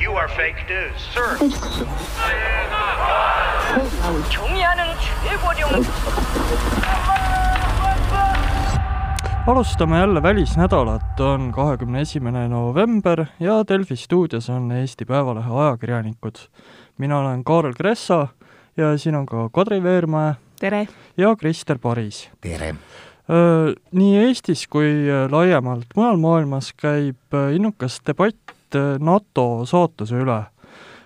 You are fake news, sir. 경의하는 최고령 alustame jälle välisnädalat, on kahekümne esimene november ja Delfi stuudios on Eesti Päevalehe ajakirjanikud. mina olen Kaarel Kressa ja siin on ka Kadri Veermäe tere! ja Krister Paris. tere! Nii Eestis kui laiemalt mujal maailmas käib innukas debatt NATO saatuse üle.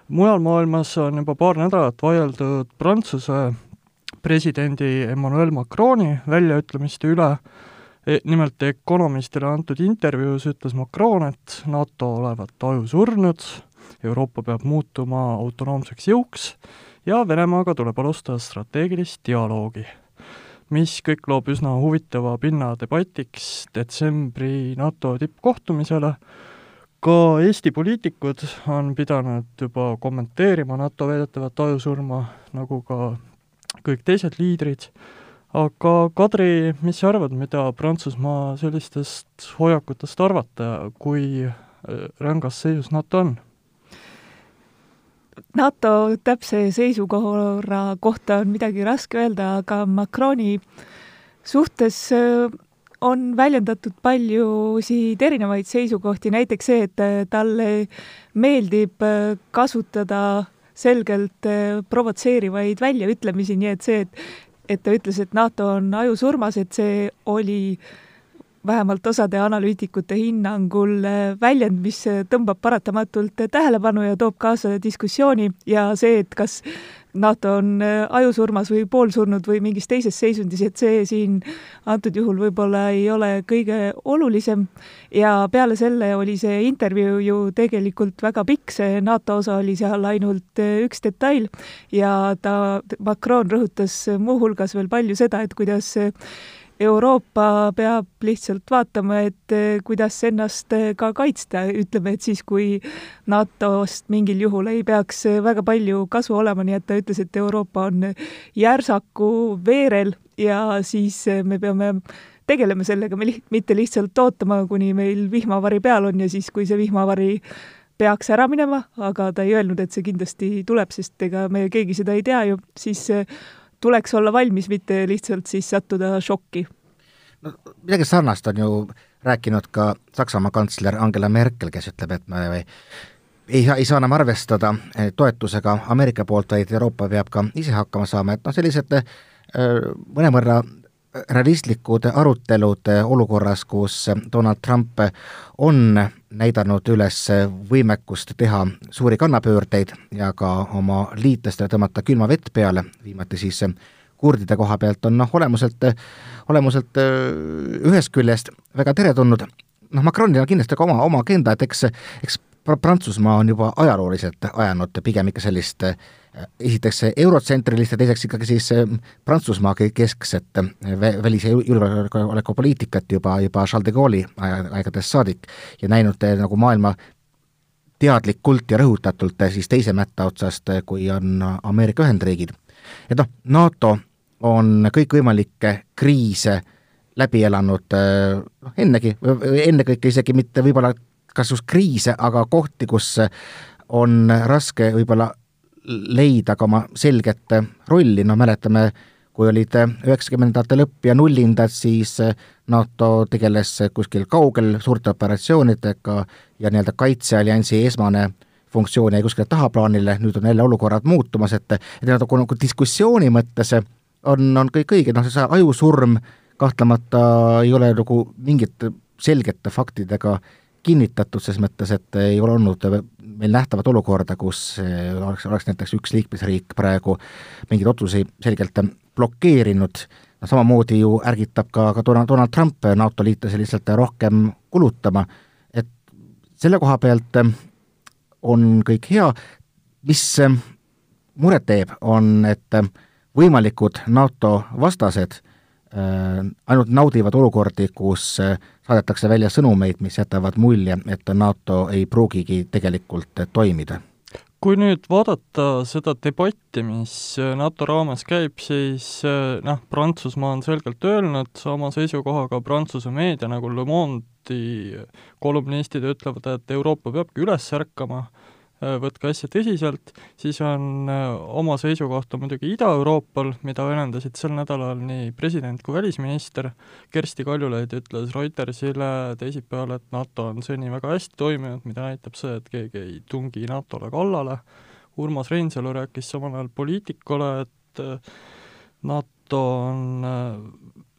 mujal maailmas on juba paar nädalat vaieldud Prantsuse presidendi Emmanuel Macroni väljaütlemiste üle, e, nimelt Economistile antud intervjuus ütles Macron, et NATO olevat ajusurnud, Euroopa peab muutuma autonoomseks jõuks ja Venemaaga tuleb alustada strateegilist dialoogi mis kõik loob üsna huvitava pinna debatiks detsembri NATO tippkohtumisele. Ka Eesti poliitikud on pidanud juba kommenteerima NATO väidetavat ajusurma, nagu ka kõik teised liidrid, aga Kadri, mis sa arvad, mida Prantsusmaa sellistest hoiakutest arvata, kui äh, rängas seisus NATO on? NATO täpse seisukorra kohta on midagi raske öelda, aga Macroni suhtes äh, on väljendatud paljusid erinevaid seisukohti, näiteks see, et äh, talle meeldib äh, kasutada selgelt provotseerivaid väljaütlemisi, nii et see, et et ta ütles, et NATO on ajusurmas, et see oli äh, vähemalt osade analüütikute hinnangul äh, väljend, mis äh, tõmbab paratamatult äh, tähelepanu ja toob kaasa diskussiooni ja see, et kas NATO on ajusurmas või poolsurnud või mingis teises seisundis, et see siin antud juhul võib-olla ei ole kõige olulisem. ja peale selle oli see intervjuu ju tegelikult väga pikk, see NATO osa oli seal ainult üks detail ja ta, Macron rõhutas muuhulgas veel palju seda, et kuidas Euroopa peab lihtsalt vaatama, et eh, kuidas ennast eh, ka kaitsta, ütleme, et siis, kui NATO-st mingil juhul ei peaks eh, väga palju kasu olema, nii et ta ütles, et Euroopa on järsaku veerel ja siis me peame tegeleme sellega, me li-, mitte lihtsalt ootama, kuni meil vihmavari peal on ja siis, kui see vihmavari peaks ära minema, aga ta ei öelnud, et see kindlasti tuleb, sest ega me keegi seda ei tea ju, siis tuleks olla valmis, mitte lihtsalt siis sattuda šokki. no midagi sarnast on ju rääkinud ka Saksamaa kantsler Angela Merkel, kes ütleb, et me ei, ei saa, ei saa enam arvestada eh, toetusega Ameerika poolt, vaid Euroopa peab ka ise hakkama saama, et noh, sellised eh, mõnevõrra realistlikud arutelud olukorras, kus Donald Trump on näidanud üles võimekust teha suuri kannapöördeid ja ka oma liitlastele tõmmata külma vett peale, viimati siis kurdide koha pealt on noh, olemuselt, olemuselt ühest küljest väga teretulnud, noh, Macronil on kindlasti ka oma, oma agenda, et eks, eks Prantsusmaa on juba ajalooliselt ajanud pigem ikka sellist äh, esiteks eurotsentrilist ja teiseks ikkagi siis äh, Prantsusmaa keskset äh, välis- ja julgeolekupoliitikat juba, juba Charles de Gaulle'i aegadest saadik ja näinud nagu maailma teadlikult ja rõhutatult siis teise mätta otsast, kui on Ameerika Ühendriigid. et noh, NATO on kõikvõimalikke kriise läbi elanud noh, ennegi, ennekõike isegi mitte võib-olla kas just kriise, aga kohti, kus on raske võib-olla leida ka oma selget rolli, no mäletame, kui olid üheksakümnendate lõpp ja nullindad, siis NATO tegeles kuskil kaugel suurte operatsioonidega ja nii-öelda kaitsealliansi esmane funktsioon jäi kuskile tahaplaanile, nüüd on jälle olukorrad muutumas, et et nagu, nagu diskussiooni mõttes on, on kõik õige, noh, see ajusurm kahtlemata ei ole nagu mingite selgete faktidega kinnitatud ses mõttes, et ei ole olnud meil nähtavat olukorda, kus oleks, oleks näiteks üks liikmesriik praegu mingeid otsuseid selgelt blokeerinud, no samamoodi ju ärgitab ka, ka Donald, Donald Trump NATO liitlasi lihtsalt rohkem kulutama, et selle koha pealt on kõik hea, mis muret teeb, on, et võimalikud NATO vastased ainult naudivad olukordi, kus äh, saadetakse välja sõnumeid, mis jätavad mulje, et NATO ei pruugigi tegelikult toimida. kui nüüd vaadata seda debatti, mis äh, NATO raames käib, siis noh, Prantsusmaa on selgelt öelnud oma seisukoha, ka Prantsuse meedia nagu Le Monde'i kolumnistid ütlevad, et Euroopa peabki üles ärkama, Äh, võtke asja tõsiselt, siis on äh, oma seisukohta muidugi Ida-Euroopal, mida väljendasid sel nädalal nii president kui välisminister, Kersti Kaljulaid ütles Reutersile teisipäeval, et NATO on seni väga hästi toiminud, mida näitab see, et keegi ei tungi NATO-le kallale, Urmas Reinsalu rääkis samal ajal Poliitikule, et äh, NATO on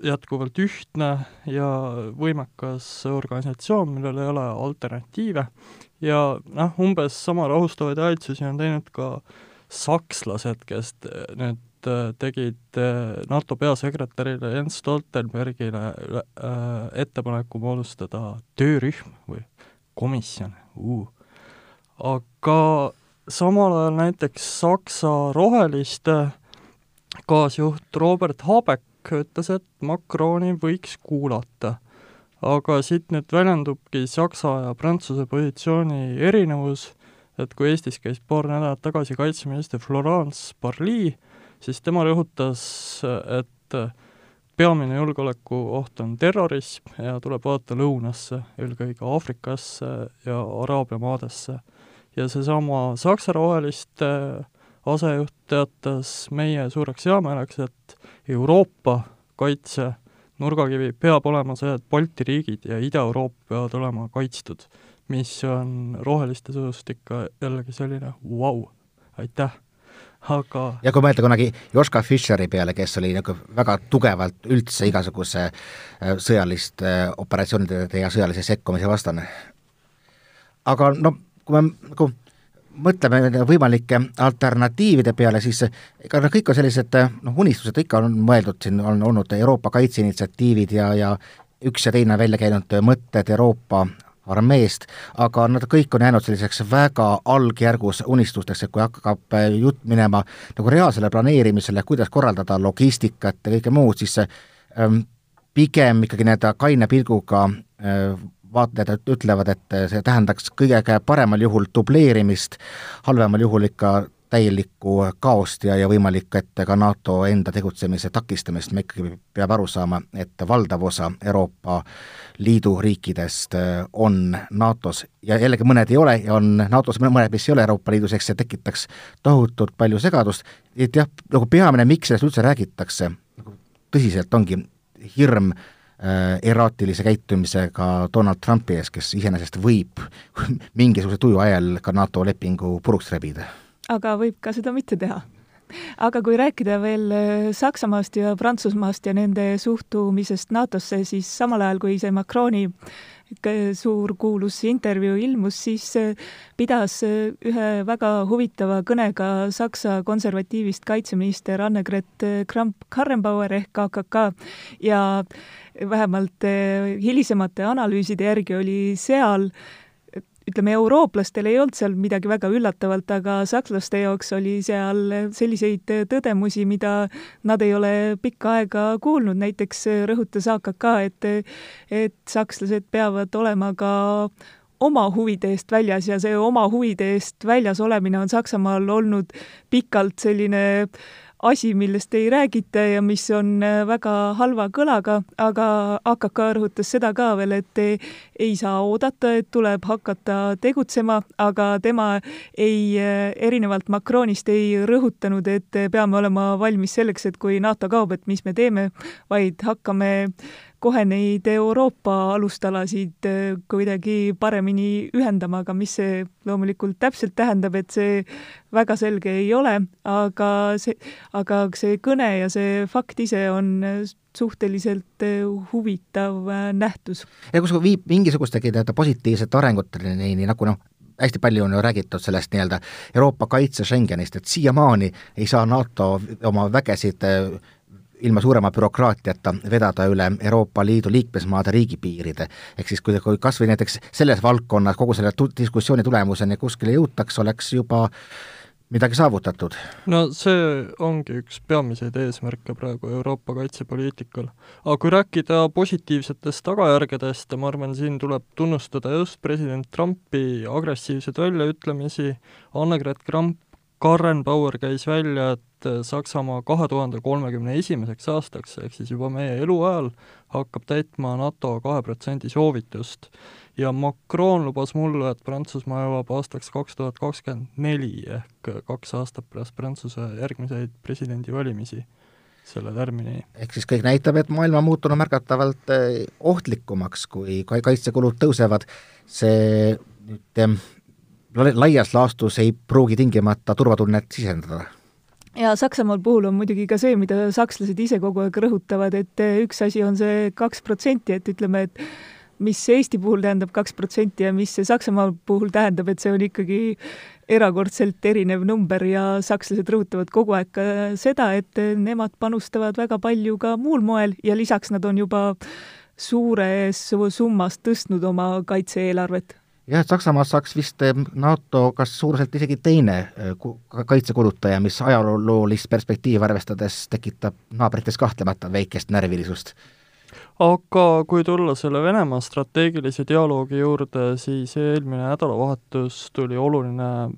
jätkuvalt ühtne ja võimekas organisatsioon, millel ei ole alternatiive ja noh, umbes sama rahustavaid aitsusi on teinud ka sakslased, kes nüüd äh, tegid äh, NATO peasekretärile Jens Stoltenbergile ettepaneku moodustada töörühm või komisjon uh., aga samal ajal näiteks Saksa roheliste kaasjuht Robert Habeck ütles, et Macroni võiks kuulata aga siit nüüd väljendubki Saksa ja Prantsuse positsiooni erinevus, et kui Eestis käis paar nädalat tagasi kaitseminister Florence Parly, siis tema rõhutas, et peamine julgeolekuoht on terrorism ja tuleb vaadata lõunasse, eelkõige Aafrikasse ja Araabia maadesse. ja seesama Saksa roheliste asejuht teatas meie suureks heameeleks, et Euroopa kaitse nurgakivi peab olema see, et Balti riigid ja Ida-Euroopa peavad olema kaitstud, mis on roheliste sujust ikka jällegi selline vau wow,, aitäh aga ja kui mõelda kunagi Joška Fischeri peale, kes oli nagu väga tugevalt üldse igasuguse äh, sõjaliste äh, operatsioonide ja sõjalise sekkumise vastane. aga no kui me nagu mõtleme võimalike alternatiivide peale, siis ega nad kõik on sellised noh, unistused ikka on mõeldud, siin on olnud Euroopa kaitseinitsiatiivid ja, ja üks ja teine välja käinud mõtted Euroopa armeest, aga nad kõik on jäänud selliseks väga algjärgus unistusteks, et kui hakkab jutt minema nagu reaalsele planeerimisele, kuidas korraldada logistikat ja kõike muud, siis ähm, pigem ikkagi nii-öelda kaine pilguga äh, vaatlejad ütlevad, et see tähendaks kõige paremal juhul dubleerimist, halvemal juhul ikka täielikku kaost ja, ja võimalik, et ka NATO enda tegutsemise takistamist, me ikkagi peab aru saama, et valdav osa Euroopa Liidu riikidest on NATO-s. Ja jällegi mõned ei ole ja on NATO-s mõned, mis ei ole Euroopa Liidus, eks see tekitaks tohutult palju segadust, et jah, nagu peamine, miks sellest üldse räägitakse, nagu tõsiselt ongi hirm äh, Äh, eraatilise käitumisega Donald Trumpi ees, kes iseenesest võib mingisuguse tuju ajal ka NATO lepingu puruks rebida. aga võib ka seda mitte teha aga kui rääkida veel äh, Saksamaast ja Prantsusmaast ja nende suhtumisest NATO-sse, siis samal ajal, kui see Macroni suur kuulus intervjuu ilmus, siis äh, pidas ühe väga huvitava kõne ka Saksa konservatiivist kaitseminister Annegret Kramp-Karrenbauer ehk AKK ja vähemalt hilisemate analüüside järgi oli seal ütleme, eurooplastel ei olnud seal midagi väga üllatavat, aga sakslaste jaoks oli seal selliseid tõdemusi, mida nad ei ole pikka aega kuulnud, näiteks rõhutas AKK, et et sakslased peavad olema ka oma huvide eest väljas ja see oma huvide eest väljas olemine on Saksamaal olnud pikalt selline äh, asi, millest ei räägita ja mis on äh, väga halva kõlaga, aga AKK rõhutas seda ka veel, et ei saa oodata, et tuleb hakata tegutsema, aga tema ei, äh, erinevalt Macronist ei rõhutanud, et peame olema valmis selleks, et kui NATO kaob, et mis me teeme, vaid hakkame kohe neid Euroopa alustalasid äh, kuidagi paremini ühendama, aga mis see loomulikult täpselt tähendab, et see väga selge ei ole, aga see, aga see kõne ja see fakt ise on suhteliselt äh, huvitav äh, nähtus. ja kus viib mingisugustegi nii-öelda positiivsete arenguteni, nii nagu noh, hästi palju on ju räägitud sellest nii-öelda Euroopa kaitse Schengenist, et siiamaani ei saa NATO oma vägesid ilma suurema bürokraatiata vedada üle Euroopa Liidu liikmesmaade riigipiiride. ehk siis kui, kui kas või näiteks selles valdkonnas kogu selle tu-, diskussiooni tulemuseni kuskile jõutaks, oleks juba midagi saavutatud? no see ongi üks peamiseid eesmärke praegu Euroopa kaitsepoliitikal. aga kui rääkida positiivsetest tagajärgedest, ma arvan, siin tuleb tunnustada just president Trumpi agressiivseid väljaütlemisi, Annegret Kramp Karren Bauer käis välja, et Saksamaa kahe tuhande kolmekümne esimeseks aastaks, ehk siis juba meie eluajal, hakkab täitma NATO kahe protsendi soovitust. ja Macron lubas mulle, et Prantsusmaa jõuab aastaks kaks tuhat kakskümmend neli ehk kaks aastat pärast Prantsuse järgmiseid presidendivalimisi selle tärminini. ehk siis kõik näitab, et maailm on muutunud märgatavalt eh, ohtlikumaks, kui kaitsekulud tõusevad, see nüüd laias laastus ei pruugi tingimata turvatunnet sisendada ja Saksamaal puhul on muidugi ka see, mida sakslased ise kogu aeg rõhutavad, et eh, üks asi on see kaks protsenti, et ütleme, et mis Eesti puhul tähendab kaks protsenti ja mis see Saksamaa puhul tähendab, et see on ikkagi erakordselt erinev number ja sakslased rõhutavad kogu aeg ka seda, et nemad panustavad väga palju ka muul moel ja lisaks nad on juba suures summas tõstnud oma kaitse-eelarvet jah, et Saksamaast saaks vist eh, NATO kas suuruselt isegi teine eh, kaitsekulutaja, mis ajaloolist perspektiivi arvestades tekitab naabrites kahtlemata väikest närvilisust. Aga kui tulla selle Venemaa strateegilise dialoogi juurde, siis eelmine nädalavahetus tuli oluline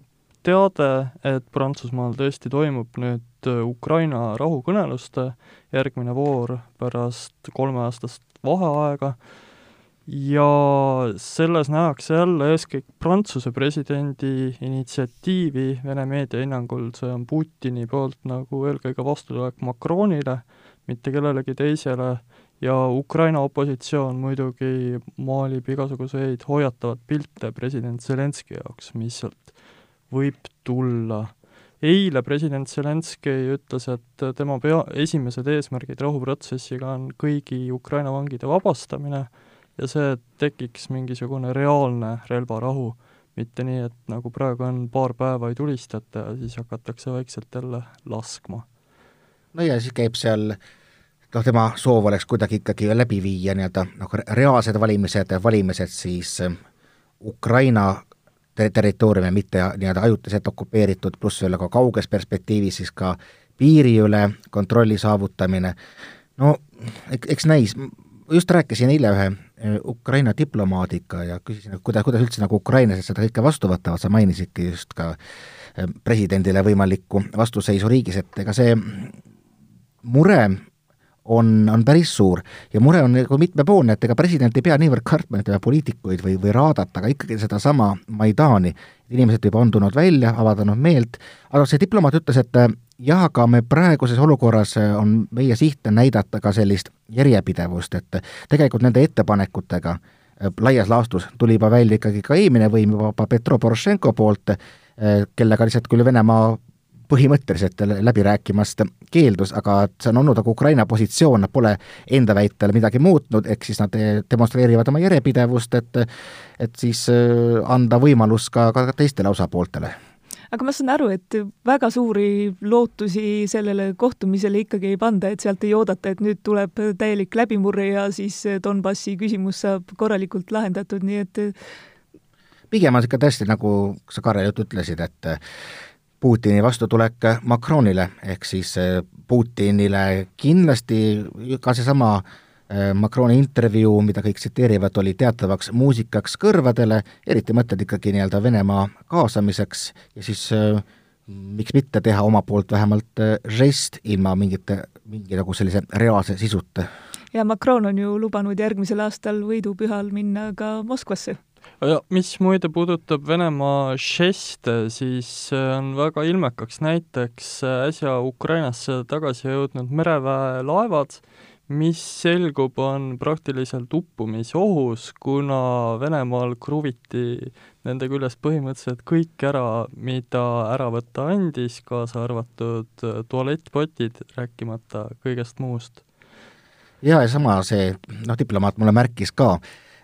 teade, et Prantsusmaal tõesti toimub nüüd Ukraina rahukõneluste järgmine voor pärast kolmeaastast vaheaega ja selles nähakse jälle eeskätt Prantsuse presidendi initsiatiivi, Vene meedia hinnangul. See on Putini poolt nagu eelkõige vastutulek Macronile, mitte kellelegi teisele. Ja Ukraina opositsioon muidugi maalib igasuguseid hoiatavaid pilte president Zelenskõi jaoks, mis sealt võib tulla. eile president Zelenskõi ütles, et tema pea, esimesed eesmärgid rahuprotsessiga on kõigi Ukraina vangide vabastamine ja see, et tekiks mingisugune reaalne relvarahu, mitte nii, et nagu praegu on, paar päeva ei tulistata ja siis hakatakse vaikselt jälle laskma. no ja siis käib seal noh, tema soov oleks kuidagi ikkagi läbi viia nii-öelda noh, reaalsed valimised, valimised siis ähm, Ukraina ter-, territooriumi, mitte nii-öelda ajutiselt okupeeritud, pluss veel ka kauges perspektiivis siis ka piiri üle kontrolli saavutamine, no eks näis, just rääkisin eile ühe äh, Ukraina diplomaadiga ja küsisin, et kuidas, kuidas üldse nagu ukrainlased seda kõike vastu võtavad, sa mainisidki just ka äh, presidendile võimalikku vastuseisu riigis, et ega see mure on, on päris suur ja mure on nagu mitmepoolne, et ega president ei pea niivõrd kartma ütleme poliitikuid või, või raadat, aga ikkagi sedasama Maidani. inimesed juba on tulnud välja, avaldanud meelt, aga see diplomaat ütles, et jah, aga me praeguses olukorras on meie siht näidata ka sellist järjepidevust, et tegelikult nende ettepanekutega laias laastus tuli juba välja ikkagi ka eelmine võim juba Petro Porošenko poolt, kellega lihtsalt küll Venemaa põhimõtteliselt läbi rääkimast keeldus, aga see on olnud nagu Ukraina positsioon, nad pole enda väitel midagi muutnud, ehk siis nad demonstreerivad oma järjepidevust, et et siis äh, anda võimalus ka, ka teistele osapooltele. Aga ma saan aru, et väga suuri lootusi sellele kohtumisele ikkagi ei panda, et sealt ei oodata, et nüüd tuleb täielik läbimurre ja siis Donbassi küsimus saab korralikult lahendatud, nii et pigem on ikka tõesti, nagu sa, Karel, ütlesid, et Putini vastutulek Macronile, ehk siis eh, Putinile kindlasti ka seesama eh, Macroni intervjuu, mida kõik tsiteerivad, oli teatavaks muusikaks kõrvadele, eriti mõtled ikkagi nii-öelda Venemaa kaasamiseks ja siis äh, miks mitte teha oma poolt vähemalt žest ilma mingite, mingi nagu sellise reaalse sisuta. ja Macron on ju lubanud järgmisel aastal võidupühal minna ka Moskvasse mis muide puudutab Venemaa žeste, siis on väga ilmekaks näiteks äsja Ukrainasse tagasi jõudnud mereväe laevad, mis selgub, on praktiliselt uppumisohus, kuna Venemaal kruviti nende küljest põhimõtteliselt kõik ära, mida ära võtta andis, kaasa arvatud tualettpotid, rääkimata kõigest muust. jaa, ja sama see, noh, diplomaat mulle märkis ka,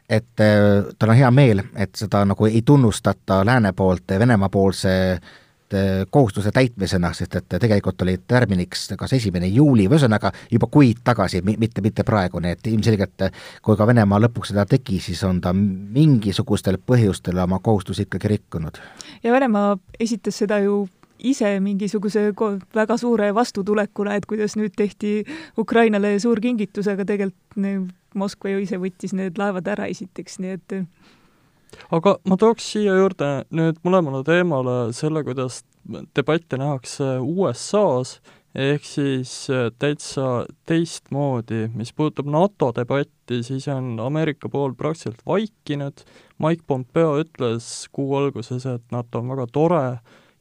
et äh, tal on hea meel, et seda nagu ei tunnustata lääne poolt Venemaa poolse äh, kohustuse täitmisena, sest et tegelikult oli tärminiks kas esimene juuli, või ühesõnaga juba kuid tagasi, mitte, mitte praegu, nii et ilmselgelt kui ka Venemaa lõpuks seda tegi, siis on ta mingisugustel põhjustel oma kohustusi ikkagi rikkunud. ja Venemaa esitas seda ju ise mingisuguse väga suure vastutulekuna, et kuidas nüüd tehti Ukrainale suur kingitus, aga tegelikult Moskva ju ise võttis need laevad ära esiteks, nii et aga ma tooks siia juurde nüüd mõlemale teemale selle, kuidas debatte nähakse USA-s, ehk siis äh, täitsa teistmoodi, mis puudutab NATO debatti, siis on Ameerika pool praktiliselt vaikinud, Mike Pompeo ütles kuu alguses, et NATO on väga tore,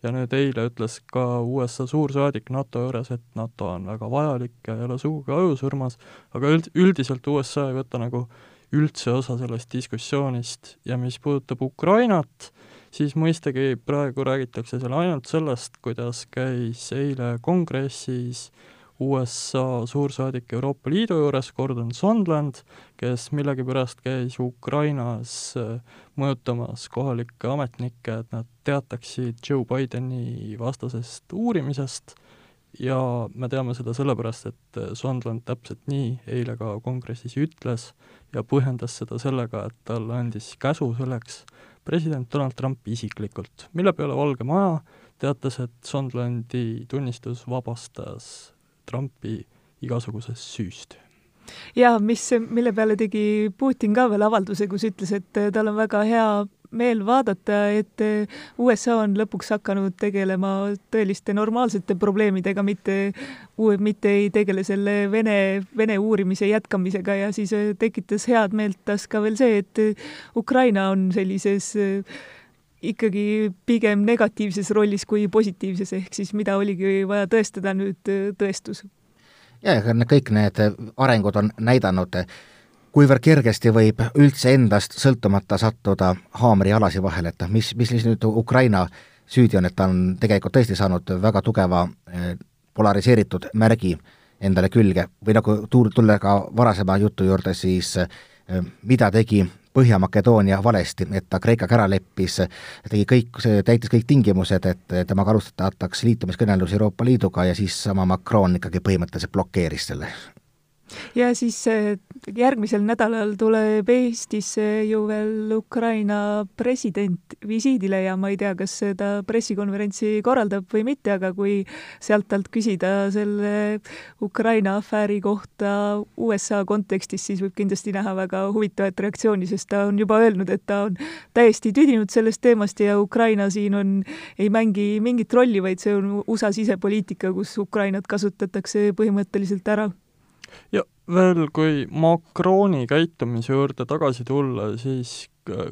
ja nüüd eile ütles ka USA suursaadik NATO juures, et NATO on väga vajalik ja ei ole sugugi ajusurmas, aga üld, üldiselt USA ei võta nagu üldse osa sellest diskussioonist. Ja mis puudutab Ukrainat, siis mõistagi praegu räägitakse seal ainult sellest, kuidas käis eile kongressis USA suursaadik Euroopa Liidu juures, Gordon Sondland, kes millegipärast käis Ukrainas äh, mõjutamas kohalikke ametnikke, et nad teataksid Joe Bideni vastasest uurimisest. Ja me teame seda sellepärast, et äh, Sondland täpselt nii eile ka kongressis ütles ja põhjendas seda sellega, et talle andis käsu selleks president Donald Trump isiklikult, mille peale Valge Maja teatas, et Sondlandi tunnistus vabastas Trumpi igasugusest süüst. Ja mis, mille peale tegi Putin ka veel avalduse, kus ütles, et tal on väga hea meel vaadata, et USA on lõpuks hakanud tegelema tõeliste normaalsete probleemidega, mitte, mitte ei tegele selle Vene, Vene uurimise jätkamisega ja siis tekitas head meelt tas ka veel see, et Ukraina on sellises ikkagi pigem negatiivses rollis kui positiivses, ehk siis mida oligi vaja tõestada, nüüd tõestus. jaa, ega kõik need arengud on näidanud, kuivõrd kergesti võib üldse endast sõltumata sattuda haamri ja alasi vahele, et noh, mis, mis siis nüüd Ukraina süüdi on, et ta on tegelikult tõesti saanud väga tugeva polariseeritud märgi endale külge või nagu tulla ka varasema jutu juurde, siis mida tegi Põhja-Makedoonia valesti, et ta Kreekaga ära leppis, tegi kõik, täitis kõik tingimused, et temaga alustatakse liitumiskõnelusi Euroopa Liiduga ja siis sama Macron ikkagi põhimõtteliselt blokeeris selle. Ja siis eh, järgmisel nädalal tuleb Eestisse ju veel Ukraina president visiidile ja ma ei tea, kas ta pressikonverentsi korraldab või mitte, aga kui sealt talt küsida selle Ukraina afääri kohta USA kontekstis, siis võib kindlasti näha väga huvitavat reaktsiooni, sest ta on juba öelnud, et ta on täiesti tüdinud sellest teemast ja Ukraina siin on, ei mängi mingit rolli, vaid see on USA sisepoliitika, kus Ukrainat kasutatakse põhimõtteliselt ära. Ja veel, kui Macroni käitumise juurde tagasi tulla, siis äh,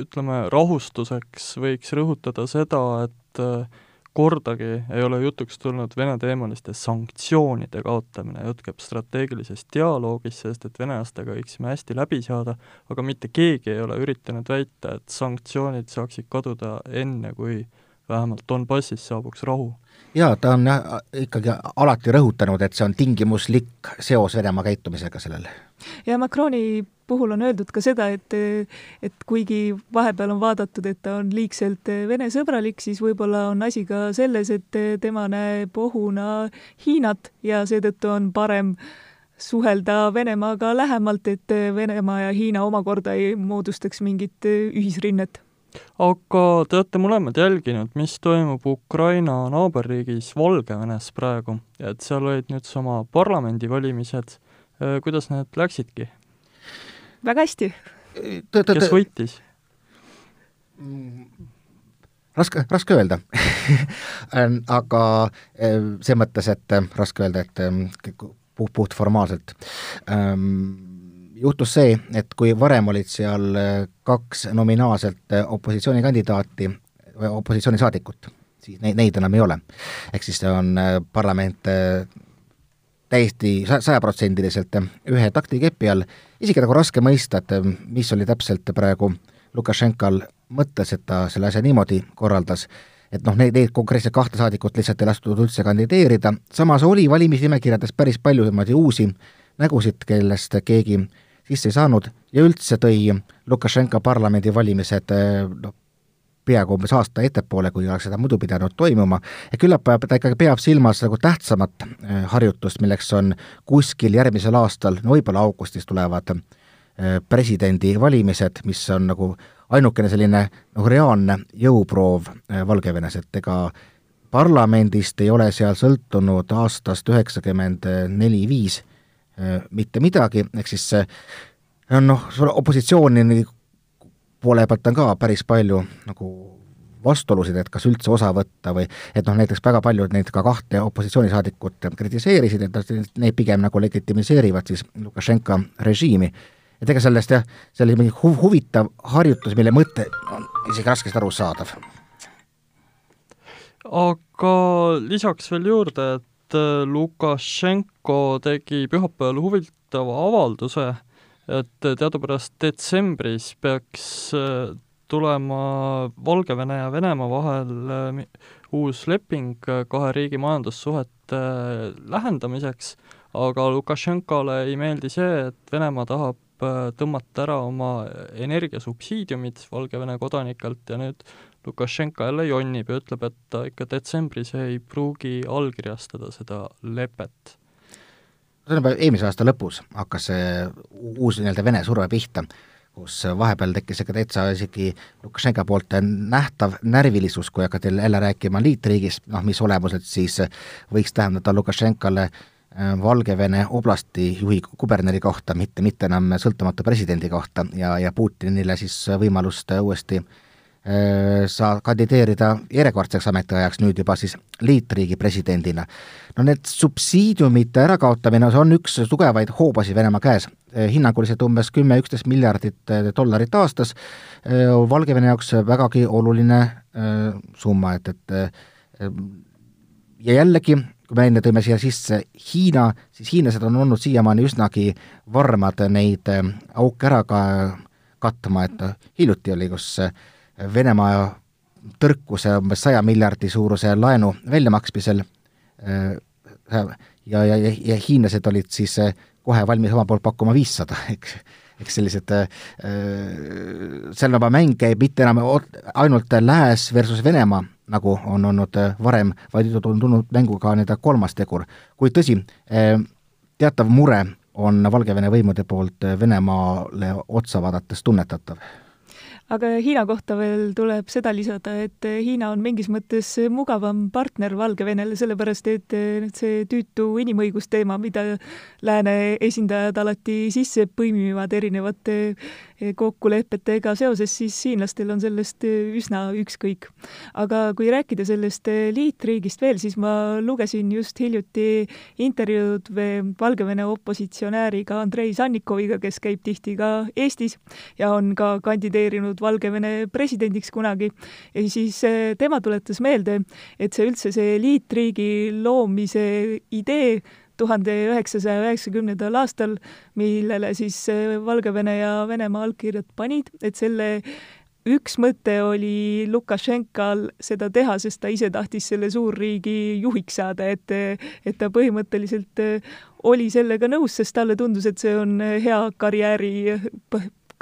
ütleme, rahustuseks võiks rõhutada seda, et äh, kordagi ei ole jutuks tulnud Vene-teemaliste sanktsioonide kaotamine, jutt käib strateegilisest dialoogist, sest et venelastega võiksime hästi läbi saada, aga mitte keegi ei ole üritanud väita, et sanktsioonid saaksid kaduda enne, kui vähemalt Donbassis saabuks rahu jaa, ta on ikkagi alati rõhutanud, et see on tingimuslik seos Venemaa käitumisega sellele. ja Macroni puhul on öeldud ka seda, et, et kuigi vahepeal on vaadatud, et ta on liigselt Vene-sõbralik, siis võib-olla on asi ka selles, et tema näeb ohuna Hiinat ja seetõttu on parem suhelda Venemaaga lähemalt, et Venemaa ja Hiina omakorda ei moodustaks mingit ühisrinnet aga te olete mõlemad jälginud, mis toimub Ukraina naaberriigis Valgevenes praegu, et seal olid nüüd sama parlamendivalimised, äh, kuidas need läksidki? väga hästi. kes võitis? raske, raske öelda aga äh, selles mõttes, et äh, raske öelda, et puht, puht formaalselt ähm, juhtus see, et kui varem olid seal äh, kaks nominaalselt äh, opositsioonikandidaati või opositsioonisaadikut, siis neid, neid enam ei ole. ehk siis on äh, parlament täiesti sajaprotsendiliselt ühe taktikepi all, isegi nagu raske mõista, et mis oli täpselt praegu Lukašenkal mõttes, et ta selle asja niimoodi korraldas, et noh, neid, neid konkreetselt kahte saadikut lihtsalt ei lastud üldse kandideerida, samas oli valimisnimekirjades päris palju niimoodi uusi nägusid, kellest keegi sisse ei saanud ja üldse tõi Lukašenka parlamendivalimised noh, peaaegu umbes aasta ettepoole, kui oleks seda muidu pidanud toimuma, ja küllap ta ikkagi peab silmas nagu tähtsamat eh, harjutust, milleks on kuskil järgmisel aastal, no võib-olla augustis tulevad eh, presidendivalimised, mis on nagu ainukene selline nagu reaalne jõuproov Valgevenes, et ega parlamendist ei ole seal sõltunud aastast üheksakümmend neli-viis mitte midagi, ehk siis on noh, opositsiooni poole pealt on ka päris palju nagu vastuolusid, et kas üldse osa võtta või et noh, näiteks väga paljud neid ka kahte opositsioonisaadikut kritiseerisid, et neid pigem nagu legitimiseerivad siis Lukašenka režiimi. et ega sellest jah, see oli mingi hu-, huvitav harjutus, mille mõte on isegi raskesti arusaadav. aga lisaks veel juurde, et äh, Lukašenko tegi pühapäeval huvitava avalduse, et teadupärast detsembris peaks äh, tulema Valgevene ja Venemaa vahel äh, uus leping kahe riigi majandussuhete äh, lähendamiseks, aga Lukašenkale ei meeldi see, et Venemaa tahab tõmmata ära oma energiasubsiidiumid Valgevene kodanikelt ja nüüd Lukašenka jälle jonnib ja ütleb, et ta ikka detsembris ei pruugi allkirjastada seda lepet. tähendab, eelmise aasta lõpus hakkas see uus nii-öelda Vene surve pihta kus vahepeal tekkis ikka täitsa isegi Lukašenka poolt nähtav närvilisus, kui hakati jälle rääkima liitriigist, noh mis olemuselt siis võiks tähendada Lukašenkale äh, Valgevene oblasti juhi kuberneri kohta, mitte, mitte enam sõltumatu presidendi kohta ja, ja Putinile siis võimalust uuesti äh, Äh, saa kandideerida järjekordseks ametiajaks nüüd juba siis liitriigi presidendina. no need subsiidiumite ärakaotamine, see on üks tugevaid hoobasid Venemaa käes, äh, hinnanguliselt umbes kümme-üksteist miljardit äh, dollarit aastas, Valgevene jaoks vägagi oluline summa, et, et ja jällegi, kui me enne tõime siia sisse Hiina, siis hiinlased on olnud siiamaani üsnagi varmad neid auke ära ka katma, et hiljuti oli, kus Venemaa tõrkuse umbes saja miljardi suuruse laenu väljamaksmisel äh, ja, ja, ja, ja hiinlased olid siis äh, kohe valmis oma poolt pakkuma viissada, eks, eks sellised, äh, seal juba mäng käib mitte enam ainult Lääs versus Venemaa, nagu on olnud varem, vaid on tulnud mängu ka nii-öelda kolmas tegur. kuid tõsi, teatav mure on Valgevene võimude poolt Venemaale otsa vaadates tunnetatav aga Hiina kohta veel tuleb seda lisada, et Hiina on mingis mõttes mugavam partner Valgevenele, sellepärast et see tüütu inimõigusteema, mida lääne esindajad alati sisse põimivad erinevate kokkulepetega seoses, siis hiinlastel on sellest üsna ükskõik. aga kui rääkida sellest liitriigist veel, siis ma lugesin just hiljuti intervjuud Valgevene opositsionääriga Andrei Sannikoviga, kes käib tihti ka Eestis ja on ka kandideerinud Valgevene presidendiks kunagi. ja siis eh, tema tuletas meelde, et see üldse, see liitriigi loomise idee tuhande üheksasaja üheksakümnendal aastal, millele siis äh, Valgevene ja Venemaa allkirjad panid, et selle üks mõte oli Lukašenkal seda teha, sest ta ise tahtis selle suurriigi juhiks saada, et, et ta põhimõtteliselt äh, oli sellega nõus, sest talle tundus, et see on hea karjääri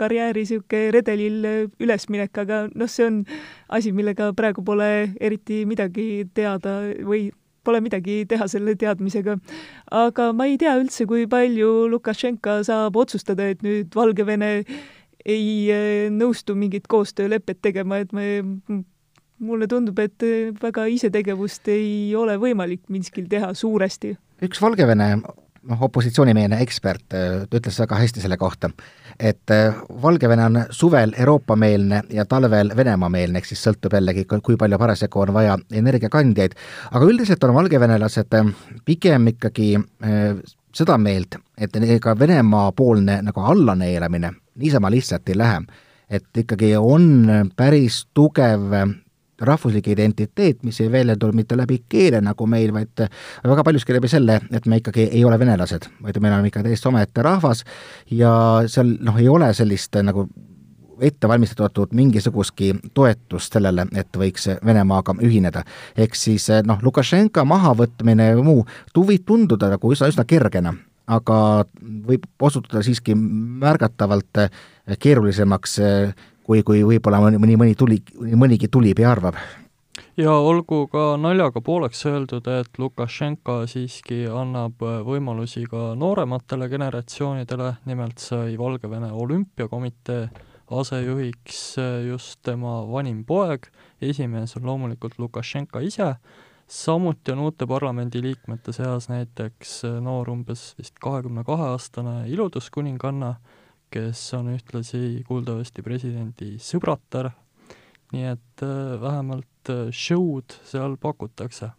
karjääri niisugune redelil ülesminek, aga noh, see on asi, millega praegu pole eriti midagi teada või pole midagi teha selle teadmisega. aga ma ei tea üldse, kui palju Lukašenka saab otsustada, et nüüd Valgevene ei eh, nõustu mingit koostöölepet tegema, et me, mulle tundub, et väga isetegevust ei ole võimalik Minskil teha suuresti. üks Valgevene noh, opositsioonimeelne ekspert äh, ütles väga hästi selle kohta, et äh, Valgevene on suvel Euroopa-meelne ja talvel Venemaa-meelne, ehk siis sõltub jällegi, kui palju parasjagu on vaja energiakandjaid, aga üldiselt on valgevenelased äh, pigem ikkagi seda meelt, et ega Venemaa-poolne nagu allaneelamine niisama lihtsalt ei lähe. et ikkagi on päris tugev rahvuslik identiteet, mis ei väljendu mitte läbi keele nagu meil, vaid väga paljuski läbi selle, et me ikkagi ei ole venelased, vaid me oleme ikka täiesti omaette rahvas ja seal noh, ei ole sellist nagu ette valmistatud mingisugustki toetust sellele, et võiks Venemaaga ühineda. ehk siis noh, Lukašenka mahavõtmine ja muu võib tunduda nagu üsna, üsna kergena, aga võib osutuda siiski märgatavalt keerulisemaks kui, kui võib-olla mõni, mõni, tuli, mõnigi tulipea arvab. ja olgu ka naljaga pooleks öeldud, et Lukašenka siiski annab võimalusi ka noorematele generatsioonidele, nimelt sai Valgevene olümpiakomitee asejuhiks just tema vanim poeg, esimees on loomulikult Lukašenka ise, samuti on uute parlamendiliikmete seas näiteks noor, umbes vist kahekümne kahe aastane iluduskuninganna, kes on ühtlasi kuuldavasti presidendi sõbratar, nii et vähemalt show'd seal pakutakse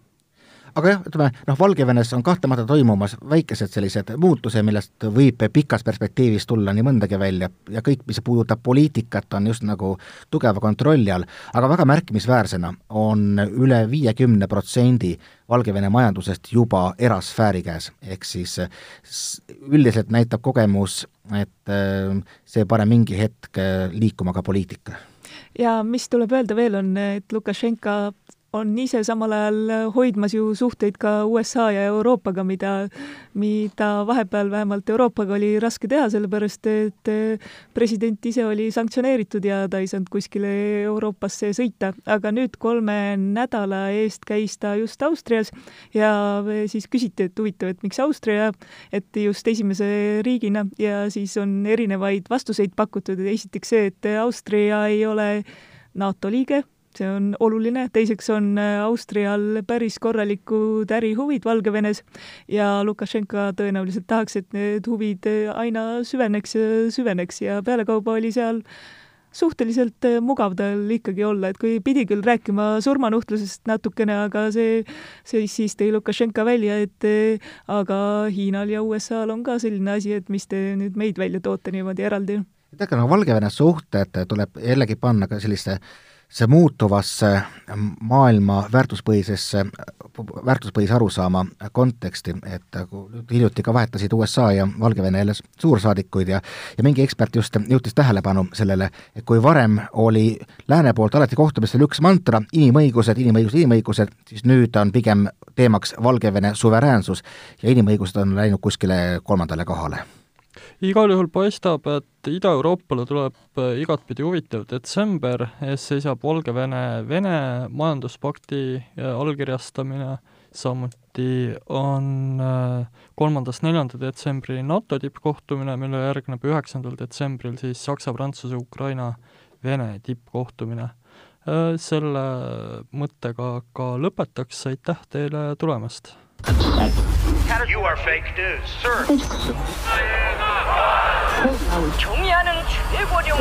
aga jah, ütleme noh, Valgevenes on kahtlemata toimumas väikesed sellised muutused, millest võib pikas perspektiivis tulla nii mõndagi välja. Ja kõik, mis puudutab poliitikat, on just nagu tugeva kontrolli all, aga väga märkimisväärsena on üle viiekümne protsendi Valgevene majandusest juba erasfääri käes, ehk siis üldiselt näitab kogemus, et äh, see paneb mingi hetk äh, liikuma ka poliitika. Ja mis tuleb öelda veel, on, et Lukašenka on ise samal ajal hoidmas ju suhteid ka USA ja Euroopaga, mida, mida vahepeal vähemalt Euroopaga oli raske teha, sellepärast et president ise oli sanktsioneeritud ja ta ei saanud kuskile Euroopasse sõita, aga nüüd kolme nädala eest käis ta just Austrias ja siis küsiti, et huvitav, et miks Austria, et just esimese riigina ja siis on erinevaid vastuseid pakutud, esiteks see, et Austria ei ole NATO liige see on oluline, teiseks on äh, Austrial päris korralikud ärihuvid Valgevenes ja Lukašenka tõenäoliselt tahaks, et need huvid äh, aina süveneks ja süveneks ja pealekauba oli seal suhteliselt äh, mugav tal ikkagi olla, et kui pidi küll rääkima surmanuhtlusest natukene, aga see, see siis tõi Lukašenka välja, et aga Hiinal ja USA-l on ka selline asi, et mis te nüüd meid välja toote niimoodi eraldi. et ega no Valgevene suhted tuleb jällegi panna ka selliste see muutuvasse maailma väärtuspõhisesse, väärtuspõhise arusaama konteksti, et hiljuti ka vahetasid USA ja Valgevene jälle suursaadikuid ja ja mingi ekspert just juhtis tähelepanu sellele, et kui varem oli lääne poolt alati kohtumistel üks mantra, inimõigused, inimõigused, inimõigused, siis nüüd on pigem teemaks Valgevene suveräänsus ja inimõigused on läinud kuskile kolmandale kohale igal juhul paistab, et Ida-Euroopale tuleb äh, igatpidi huvitav detsember, ees seisab Valgevene Vene majanduspakti äh, allkirjastamine, samuti on äh, kolmandast neljanda detsembri NATO tippkohtumine, millele järgneb üheksandal detsembril siis Saksa, Prantsuse, Ukraina, Vene tippkohtumine. Selle mõttega ka lõpetaks, aitäh teile tulemast! You are fake news, sir. 경의하는 최고령